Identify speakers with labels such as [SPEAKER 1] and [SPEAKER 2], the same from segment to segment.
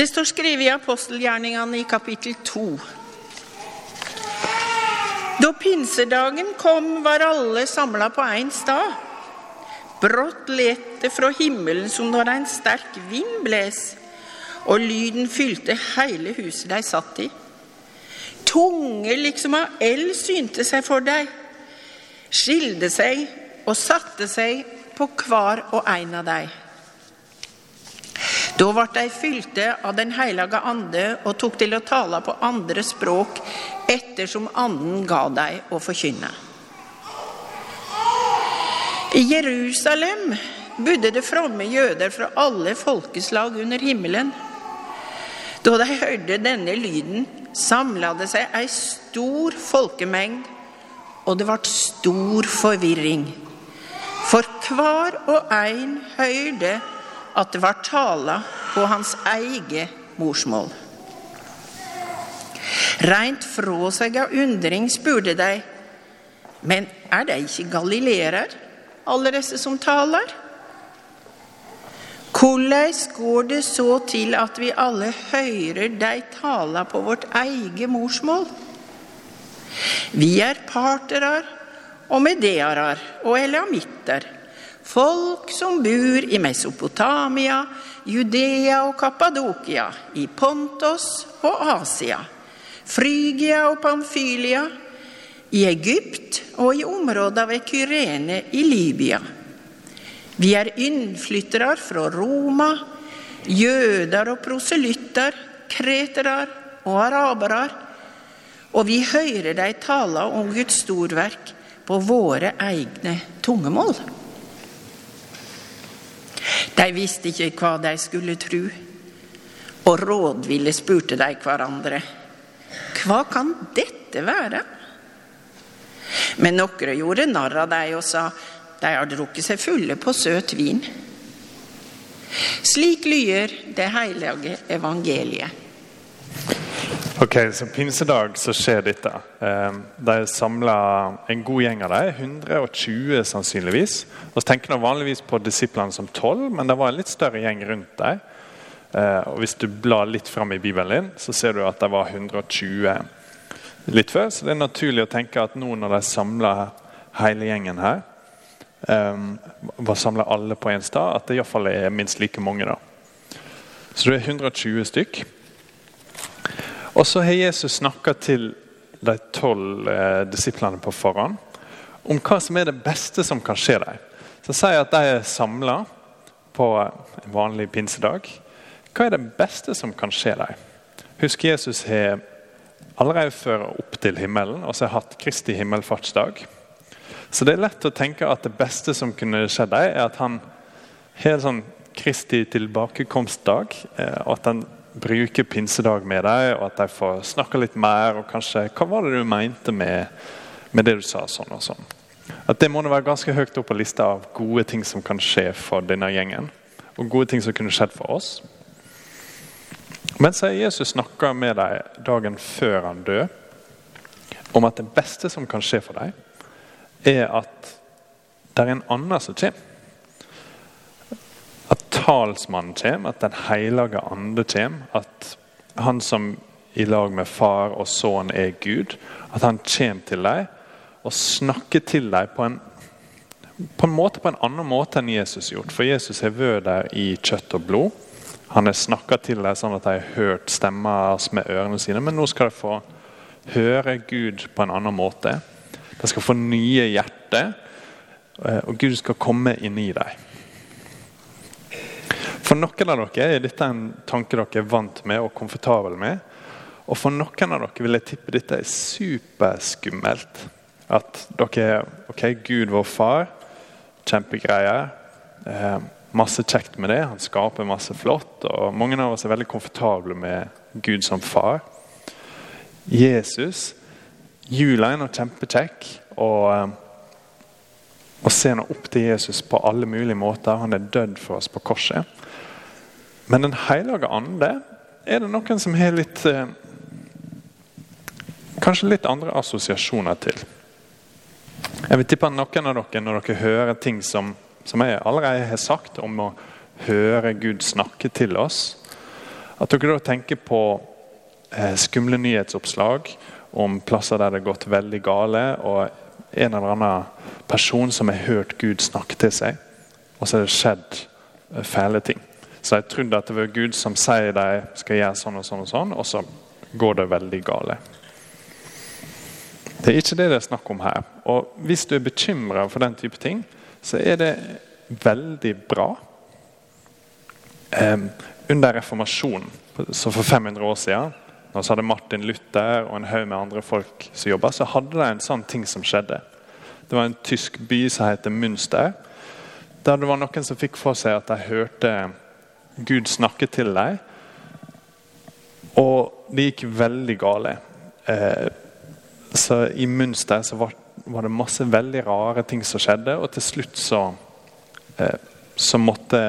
[SPEAKER 1] Det står skrevet i apostelgjerningene i kapittel 2. Da pinsedagen kom, var alle samla på én stad. Brått let det fra himmelen som når en sterk vind bles, og lyden fylte hele huset de satt i. Tunger liksom av eld synte seg for dem, skilde seg og satte seg på hver og en av dem. Da ble de fylte av Den hellige ande og tok til å tale på andre språk ettersom anden ga dem å forkynne. I Jerusalem bodde det fromme jøder fra alle folkeslag under himmelen. Da de hørte denne lyden, samla det seg ei stor folkemengd, og det ble stor forvirring. For hver og en hørte at det var tala på hans eget morsmål. Rent fra seg av undring spurte de, men er de ikke galileere, alle disse som taler? Hvordan går det så til at vi alle hører de tala på vårt eget morsmål? Vi er parterer og medearer og elamitter, folk som bor i Mesopotamia, Judea og Kappadokia, i Pontos og Asia, Frygia og Pamfylia, i Egypt og i området ved Kyrene i Libya. Vi er innflyttere fra Roma, jøder og proselytter, kretere og arabere, og vi hører de tale om Guds storverk på våre egne tungemål. De visste ikke hva de skulle tro, og rådville spurte de hverandre. Hva kan dette være? Men noen gjorde narr av dem og sa de har drukket seg fulle på søt vin. Slik lyder det hellige evangeliet.
[SPEAKER 2] Ok, så Pinsedag så skjer dette. Eh, De samla en god gjeng av dem, 120 sannsynligvis. Og så tenker man vanligvis på disiplene som 12, men det var en litt større gjeng rundt dem. Eh, Og Hvis du blar litt fram i Bibelen din, så ser du at det var 120 litt før. Så det er naturlig å tenke at nå når de samler hele gjengen her, um, var samla alle på én sted, at det iallfall er minst like mange. da. Så det er 120 stykk. Og så har Jesus snakka til de tolv eh, disiplene på forhånd om hva som er det beste som kan skje dem. Så sier at de er samla på en vanlig pinsedag. Hva er det beste som kan skje dem? Husk Jesus har allerede før opp til himmelen, og så har hatt Kristi himmelfartsdag. Så det er lett å tenke at det beste som kunne skjedd dem, er at han har en sånn Kristi tilbakekomstdag, eh, og at han bruker pinsedag med deg, og at de får snakke litt mer. og kanskje, Hva var det du mente med, med det du sa? sånn og sånn. At Det må være ganske høyt opp på lista av gode ting som kan skje for denne gjengen. Og gode ting som kunne skjedd for oss. Men så har Jesus snakka med dem dagen før han døde, om at det beste som kan skje for dem, er at det er en annen som kommer. Talsmannen kommer, at Den hellige ande kommer. At han som i lag med far og sønn er Gud, at han kommer til dem og snakker til dem på en, på en måte på en annen måte enn Jesus gjort. For Jesus har vært der i kjøtt og blod. Han har snakka til dem sånn at de har hørt stemmer med ørene sine. Men nå skal de få høre Gud på en annen måte. De skal få nye hjerter, og Gud skal komme inn i dem. For noen av dere er dette en tanke dere er vant med og komfortabel med. Og for noen av dere vil jeg tippe dette er superskummelt. At dere Ok, Gud, vår far. Kjempegreier. Eh, masse kjekt med det. Han skaper masse flott. Og mange av oss er veldig komfortable med Gud som far. Jesus Jula er noe kjempekjekk. Og, og se nå opp til Jesus på alle mulige måter. Han er dødd for oss på korset. Men Den hellige ande er det noen som har litt eh, Kanskje litt andre assosiasjoner til. Jeg vil tippe at noen av dere, når dere hører ting som, som jeg allerede har sagt om å høre Gud snakke til oss, At dere da tenker på eh, skumle nyhetsoppslag om plasser der det har gått veldig gale, og en eller annen person som har hørt Gud snakke til seg, og så har det skjedd eh, fæle ting. Så jeg trodde at det var Gud som sier de skal gjøre sånn og sånn, og sånn, og så går det veldig gale. Det er ikke det det er snakk om her. Og Hvis du er bekymra for den type ting, så er det veldig bra. Um, under reformasjonen, så for 500 år siden, når så hadde Martin Luther og en haug med andre folk som jobba, så hadde det en sånn ting som skjedde. Det var en tysk by som heter Münster. Der det var noen som fikk for seg at de hørte Gud snakket til dem. Og det gikk veldig gale. Eh, så I Münster så var, var, det masse veldig rare ting som skjedde, og til slutt så, eh, så måtte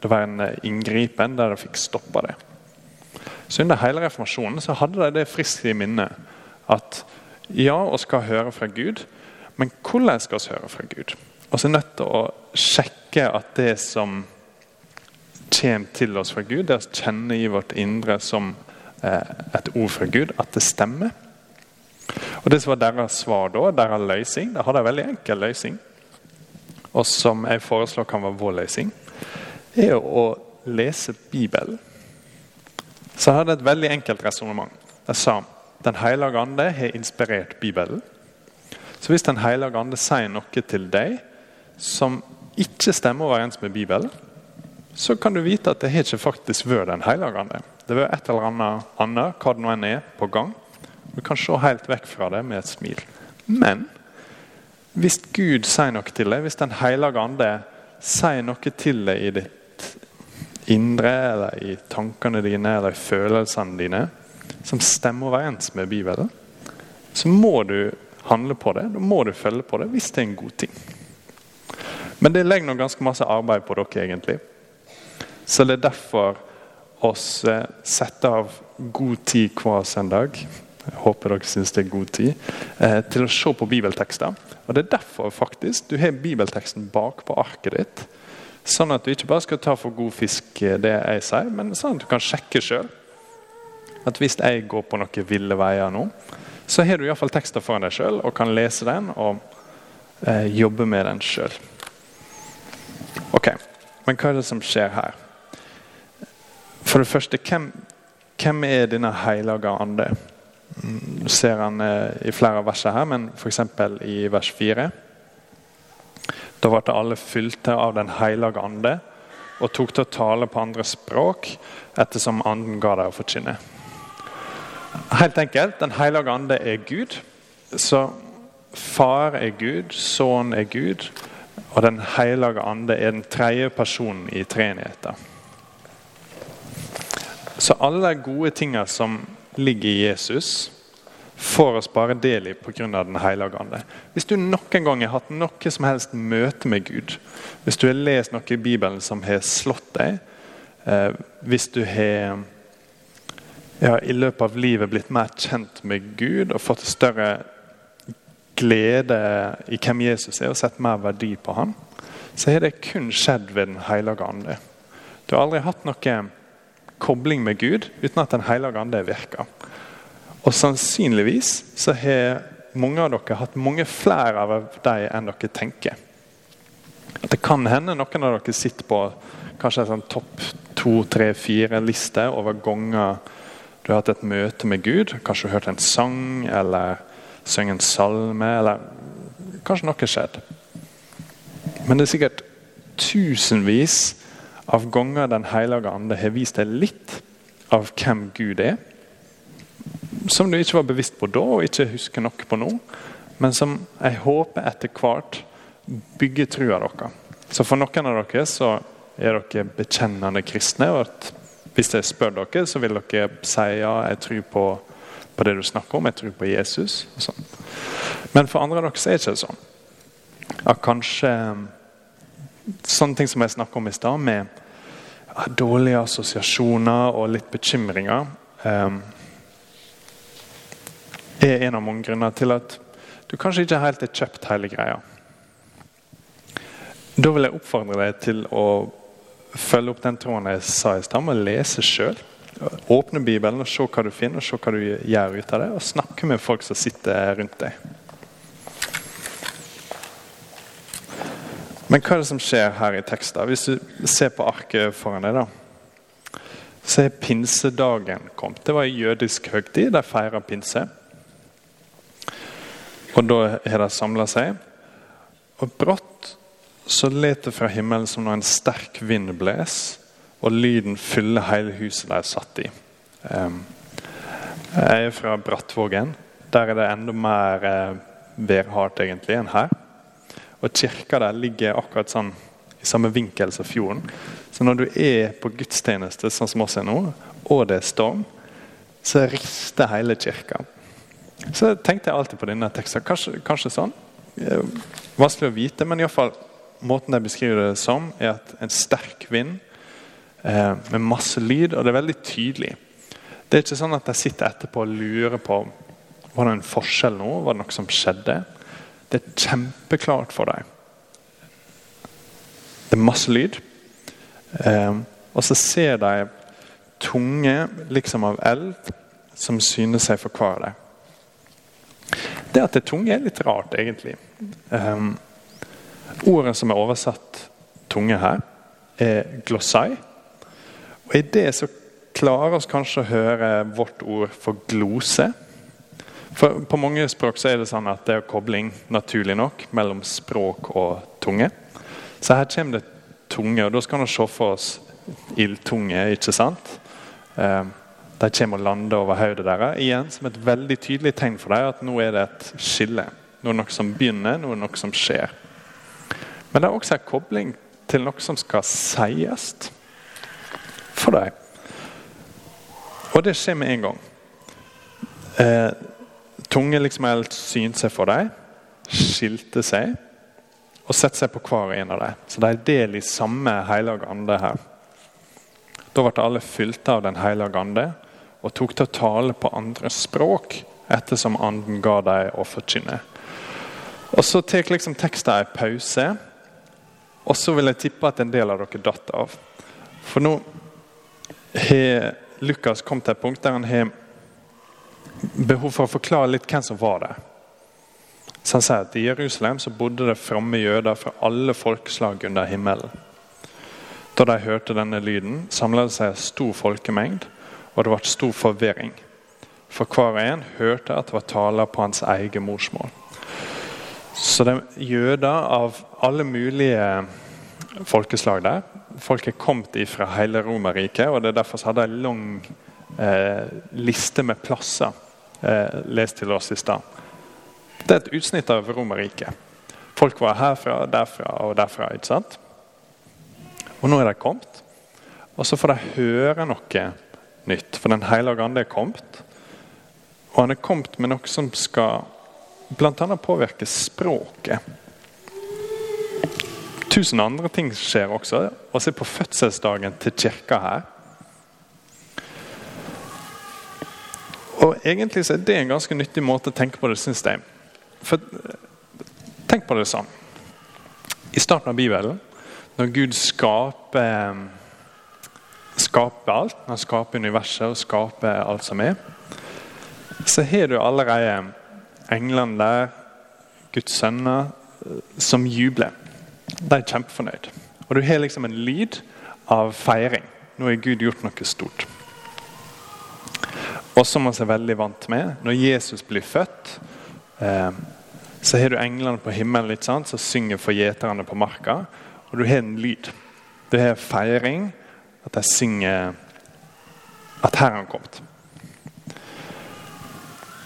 [SPEAKER 2] det være en inngripen der de fikk stoppa det. Så Under hele reformasjonen så hadde de det friskt i minnet at ja, vi skal høre fra Gud, men hvordan skal vi høre fra Gud? Så er nødt til å sjekke at det som kommer til oss fra Gud, det å kjenne i vårt indre som eh, et ord fra Gud, at det stemmer. Og Det som var deres svar da, deres løsning, de hadde en veldig enkel løsning, og som jeg foreslår kan være vår løsning, er å lese Bibelen. Så jeg hadde et veldig enkelt resonnement. Jeg sa Den hellige ande har inspirert Bibelen. Så hvis Den hellige ande sier noe til deg som ikke stemmer overens med Bibelen, så kan du vite at det har ikke faktisk vært Den hellige ande. Det har vært et eller annet annet, hva det nå enn er, på gang. Du kan se helt vekk fra det med et smil. Men hvis Gud sier noe til deg, hvis Den hellige ande sier noe til deg i ditt indre, eller i tankene dine eller i følelsene dine, som stemmer overens med Bibelen, så må du handle på det. Da må du følge på det hvis det er en god ting. Men det legger nå ganske masse arbeid på dere, egentlig. Så det er derfor oss eh, setter av god tid hver søndag jeg håper dere syns det er god tid eh, til å se på bibeltekster. Og Det er derfor faktisk du har bibelteksten bak på arket ditt. Sånn at du ikke bare skal ta for god fisk eh, det jeg sier, men sånn at du kan sjekke sjøl. At hvis jeg går på noen ville veier nå, så har du iallfall tekster foran deg sjøl og kan lese den og eh, jobbe med den sjøl. Ok, men hva er det som skjer her? For det første, hvem, hvem er denne hellige ande? Du ser han eh, i flere av versene her, men f.eks. i vers 4. Da ble alle fylte av Den hellige ande og tok til å tale på andre språk ettersom anden ga dem å forkynne. Helt enkelt, Den hellige ande er Gud. Så far er Gud, sønn er Gud, og Den hellige ande er den tredje personen i treenigheten. Så alle gode tingene som ligger i Jesus, får oss bare del i pga. Den hellige ande. Hvis du noen gang har hatt noe som helst møte med Gud, hvis du har lest noe i Bibelen som har slått deg, eh, hvis du har ja, i løpet av livet blitt mer kjent med Gud og fått større glede i hvem Jesus er, og sett mer verdi på ham, så har det kun skjedd ved Den hellige ande. Du har aldri hatt noe kobling med Gud uten at Den hellige ande virker. Og sannsynligvis så har mange av dere hatt mange flere av dem enn dere tenker. At Det kan hende noen av dere sitter på kanskje en sånn topp to, tre, fire-liste over ganger du har hatt et møte med Gud. Kanskje du har hørt en sang eller sunget en salme. eller Kanskje noe skjedd. Men det er sikkert tusenvis av ganger Den hellige ande har vist deg litt av hvem Gud er. Som du ikke var bevisst på da og ikke husker noe på nå. Men som jeg håper etter hvert bygger trua deres. Så for noen av dere så er dere bekjennende kristne. og at Hvis jeg spør dere, så vil dere si ja, jeg tror på, på det du snakker om. Jeg tror på Jesus. og Sånn. Men for andre av dere så er det ikke sånn. At kanskje sånne ting som jeg snakker om i stad, med dårlige assosiasjoner og litt bekymringer, um, er en av mange grunner til at du kanskje ikke helt har kjøpt hele greia. Da vil jeg oppfordre deg til å følge opp den tråden jeg sa i stad, med å lese sjøl. Åpne Bibelen og se hva du finner og se hva du gjør ut av det. Og snakke med folk som sitter rundt deg. Men hva er det som skjer her i teksten? Hvis du ser på arket foran deg, da, så er pinsedagen kommet. Det var en jødisk høgtid. De feira pinse. Og da har de samla seg. Og brått så let det fra himmelen som når en sterk vind bles, og lyden fyller hele huset de satt i. Jeg er fra Brattvågen. Der er det enda mer eh, værhardt egentlig enn her. Og Kirka der ligger akkurat sånn i samme vinkel som fjorden. Så når du er på gudstjeneste, sånn som oss er nå, og det er storm, så rister hele kirka. Så tenkte jeg alltid på denne teksten. Kanskje, kanskje sånn. Vanskelig å vite, men iallfall måten de beskriver det som, er at en sterk vind eh, med masse lyd, og det er veldig tydelig. Det er ikke sånn at de sitter etterpå og lurer på var det en forskjell nå, var det noe som skjedde. Det er kjempeklart for dem. Det er masse lyd. Eh, og så ser de tunge liksom av eld som synes seg for hver dem. Det at det er tunge, er litt rart, egentlig. Um, ordet som er oversatt tunge her, er glossai. Og I det så klarer vi kanskje å høre vårt ord for glose. For På mange språk så er det sånn at det er kobling naturlig nok mellom språk og tunge. Så her kommer det tunge, og da skal vi se for oss ildtunge, ikke sant? Um, de kommer og lander over hodet deres. Igjen som et veldig tydelig tegn for dem at nå er det et skille. Nå er det noe som begynner, nå er det noe som skjer. Men det er også en kobling til noe som skal sies for dem. Og det skjer med en gang. Eh, tunge liksom helt synte seg for dem, skilte seg og sette seg på hver en av dem. Så de er del i samme hellige ande her. Da ble alle fylt av Den hellige ande og tok til å tale på andre språk ettersom anden ga dem å forkynne. Og Så tar liksom teksten en pause, og så vil jeg tippe at en del av dere datt av. For nå har Lukas kommet til et punkt der han har behov for å forklare litt hvem som var der. Så han sier at I Jerusalem så bodde det fromme jøder fra alle folkeslag under himmelen. Da de hørte denne lyden, samla det seg stor folkemengd og det ble stor forvirring. For hver en hørte at det var taler på hans eget morsmål. Så det er jøder av alle mulige folkeslag der. Folk er kommet fra hele Romerriket, og det er derfor hadde jeg en lang eh, liste med plasser eh, lest til oss i stad. Det er et utsnitt av Romerriket. Folk var herfra, derfra og derfra. ikke sant? Og nå er de kommet, og så får de høre noe nytt. For Den hellige ande er kommet. Og han er kommet med noe som skal bl.a. påvirke språket. Tusen andre ting skjer også. Og se på fødselsdagen til kirka her. Og Egentlig så er det en ganske nyttig måte å tenke på det, syns jeg. For Tenk på det sånn. I starten av Bibelen, når Gud skaper skaper alt, han skaper universet og skaper alt som er, så har du allerede englene der, Guds sønner, som jubler. De er kjempefornøyd. Og du har liksom en lyd av feiring. Nå har Gud gjort noe stort. Og som man er veldig vant med, når Jesus blir født, eh, så har du englene på himmelen litt sant, som synger for gjeterne på marka. Og du har en lyd. Du har feiring, at jeg synger at her er han kommet.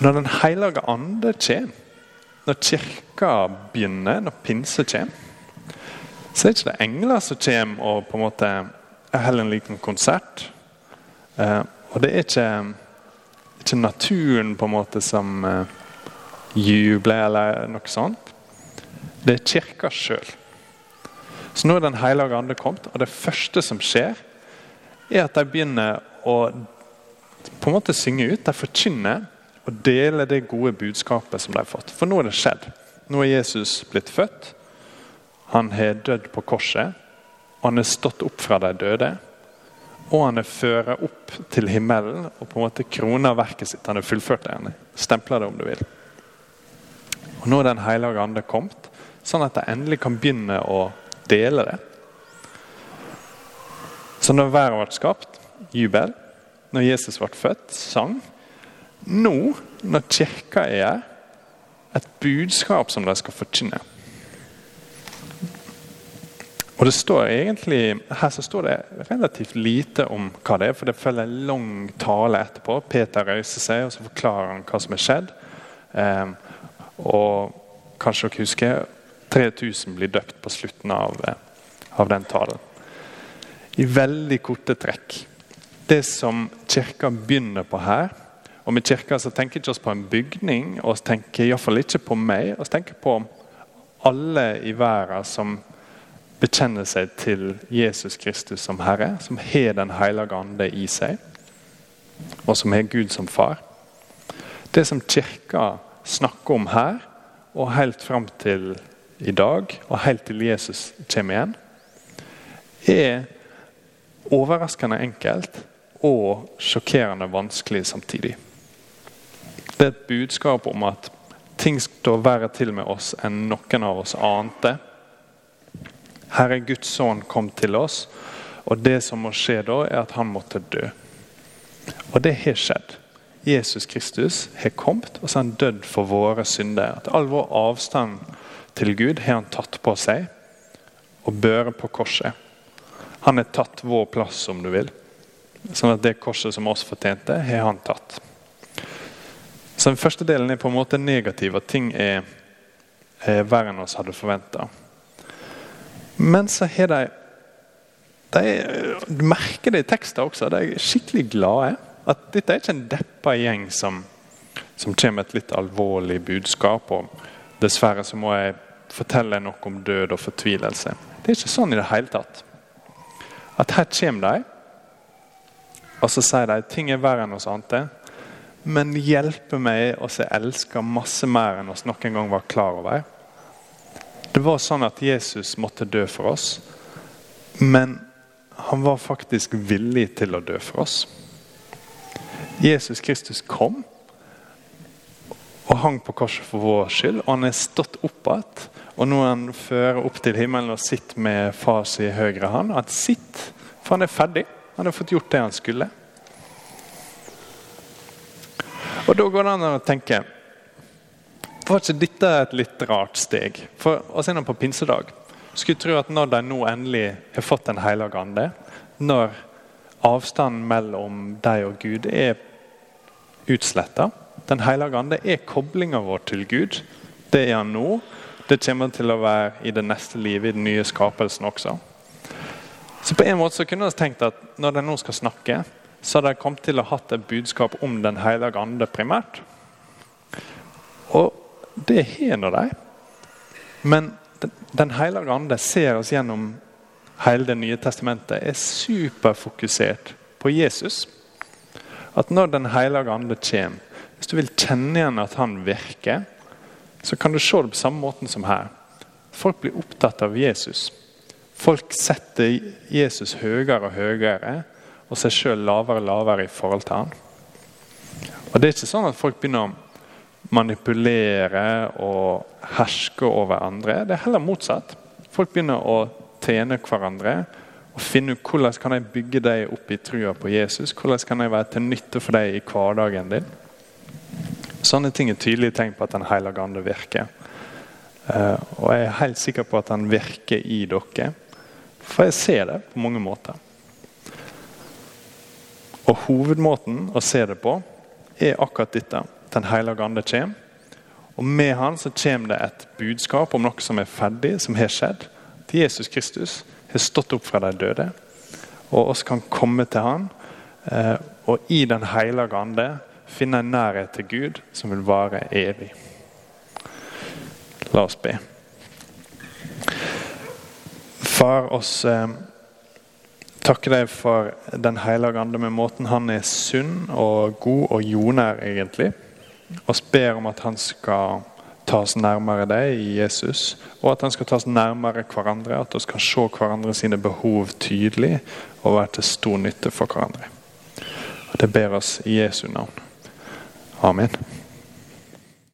[SPEAKER 2] Når Den hellige ande kommer, når kirka begynner, når pinse kommer, så er det ikke det engler som kommer og på en måte er heller en liten konsert. Eh, og det er ikke, ikke, naturen på en måte som eh, jubler eller noe sånt. Det er kirka sjøl. Så nå er Den hellige ande kommet, og det første som skjer, er at de begynner å på en måte synge ut. De forkynner og deler det gode budskapet som de har fått. For nå er det skjedd. Nå er Jesus blitt født. Han har dødd på korset. Og han er stått opp fra de døde. Og han er fører opp til himmelen og på en måte kroner verket sitt. Han er fullført det. Stempler det, om du vil. Og Nå er Den hellige ande kommet, sånn at de endelig kan begynne å dele det. Så når verden ble skapt, jubel. Når Jesus ble født, sang. Nå, når kirka er her, et budskap som de skal forkynne. Og det står egentlig, Her så står det relativt lite om hva det er, for det følger en lang tale etterpå. Peter reiser seg og så forklarer han hva som er skjedd. Eh, og kanskje dere husker 3000 blir døpt på slutten av, eh, av den talen. I veldig korte trekk. Det som kirka begynner på her og Med kirka så tenker vi ikke oss på en bygning, og tenker iallfall ikke på meg. og tenker på alle i verden som bekjenner seg til Jesus Kristus som Herre, som har Den hellige ande i seg, og som har Gud som far. Det som Kirka snakker om her, og helt fram til i dag, og helt til Jesus kommer igjen, er overraskende enkelt og sjokkerende vanskelig samtidig. Det er et budskap om at ting står verre til med oss enn noen av oss ante Herre Guds sønn kom til oss, og det som må skje da, er at han måtte dø. Og det har skjedd. Jesus Kristus har kommet, og så har han dødd for våre synder. At all vår avstand til Gud har han tatt på seg og børet på korset. Han har tatt vår plass, om du vil. Sånn at det korset som oss fortjente, har han tatt. Så Den første delen er på en måte negativ, at ting er, er verre enn oss hadde forventa. Men så har de, de merker det i teksten også. De er skikkelig glade. At dette er ikke en deppa gjeng som, som kommer med et litt alvorlig budskap. og Dessverre så må jeg fortelle noe om død og fortvilelse. Det er ikke sånn i det hele tatt. At her kommer de, og så sier de ting er verre enn oss ante. Men hjelpe meg å se elsker masse mer enn oss noen gang var klar over. Det var sånn at Jesus måtte dø for oss, men han var faktisk villig til å dø for oss. Jesus Kristus kom og hang på korset for vår skyld, og han er stått opp igjen. Og nå er han fører opp til himmelen og sitter med fars i høyre hånd. Han sitter, for han er ferdig. Han har fått gjort det han skulle. Og Da går det an å tenke var ikke dette et litt rart steg? For oss innom på pinsedag skulle tro at når de nå endelig har fått Den hellige ande, når avstanden mellom deg og Gud er utsletta Den hellige ande er koblinga vår til Gud. Det er han nå. Det kommer til å være i det neste livet, i den nye skapelsen også. Så på en måte så kunne vi tenkt at når de nå skal snakke, så har de kommet til å ha et budskap om Den hellige ande primært. Og det har nå de. Men Den hellige ande ser oss gjennom hele Det nye testamentet, er superfokusert på Jesus. At når Den hellige ande kommer, hvis du vil kjenne igjen at han virker, så kan du se det på samme måten som her. Folk blir opptatt av Jesus. Folk setter Jesus høyere og høyere, og seg sjøl lavere og lavere i forhold til han. Og Det er ikke sånn at folk begynner å manipulere og herske over andre. Det er heller motsatt. Folk begynner å tjene hverandre og finne ut hvordan kan jeg bygge deg opp i trua på Jesus. Hvordan kan jeg være til nytte for deg i hverdagen din. Sånne ting er tydelige tegn på at Den hellige ande virker. Uh, og jeg er helt sikker på at han virker i dere. For jeg ser det på mange måter. Og hovedmåten å se det på er akkurat dette. Den hellige ande kommer. Og Med han så kommer det et budskap om noe som er ferdig, som har skjedd. At Jesus Kristus har stått opp fra de døde, og oss kan komme til han. Eh, og i Den hellige ande finne en nærhet til Gud som vil vare evig. La oss be. Far, oss eh, takker deg for Den hellige ande med måten han er sunn og god og jordnær, egentlig oss ber om at han skal ta oss nærmere deg i Jesus, og at han skal ta oss nærmere hverandre. At vi skal se hverandre sine behov tydelig og være til stor nytte for hverandre. Det ber oss i Jesu navn. Amen.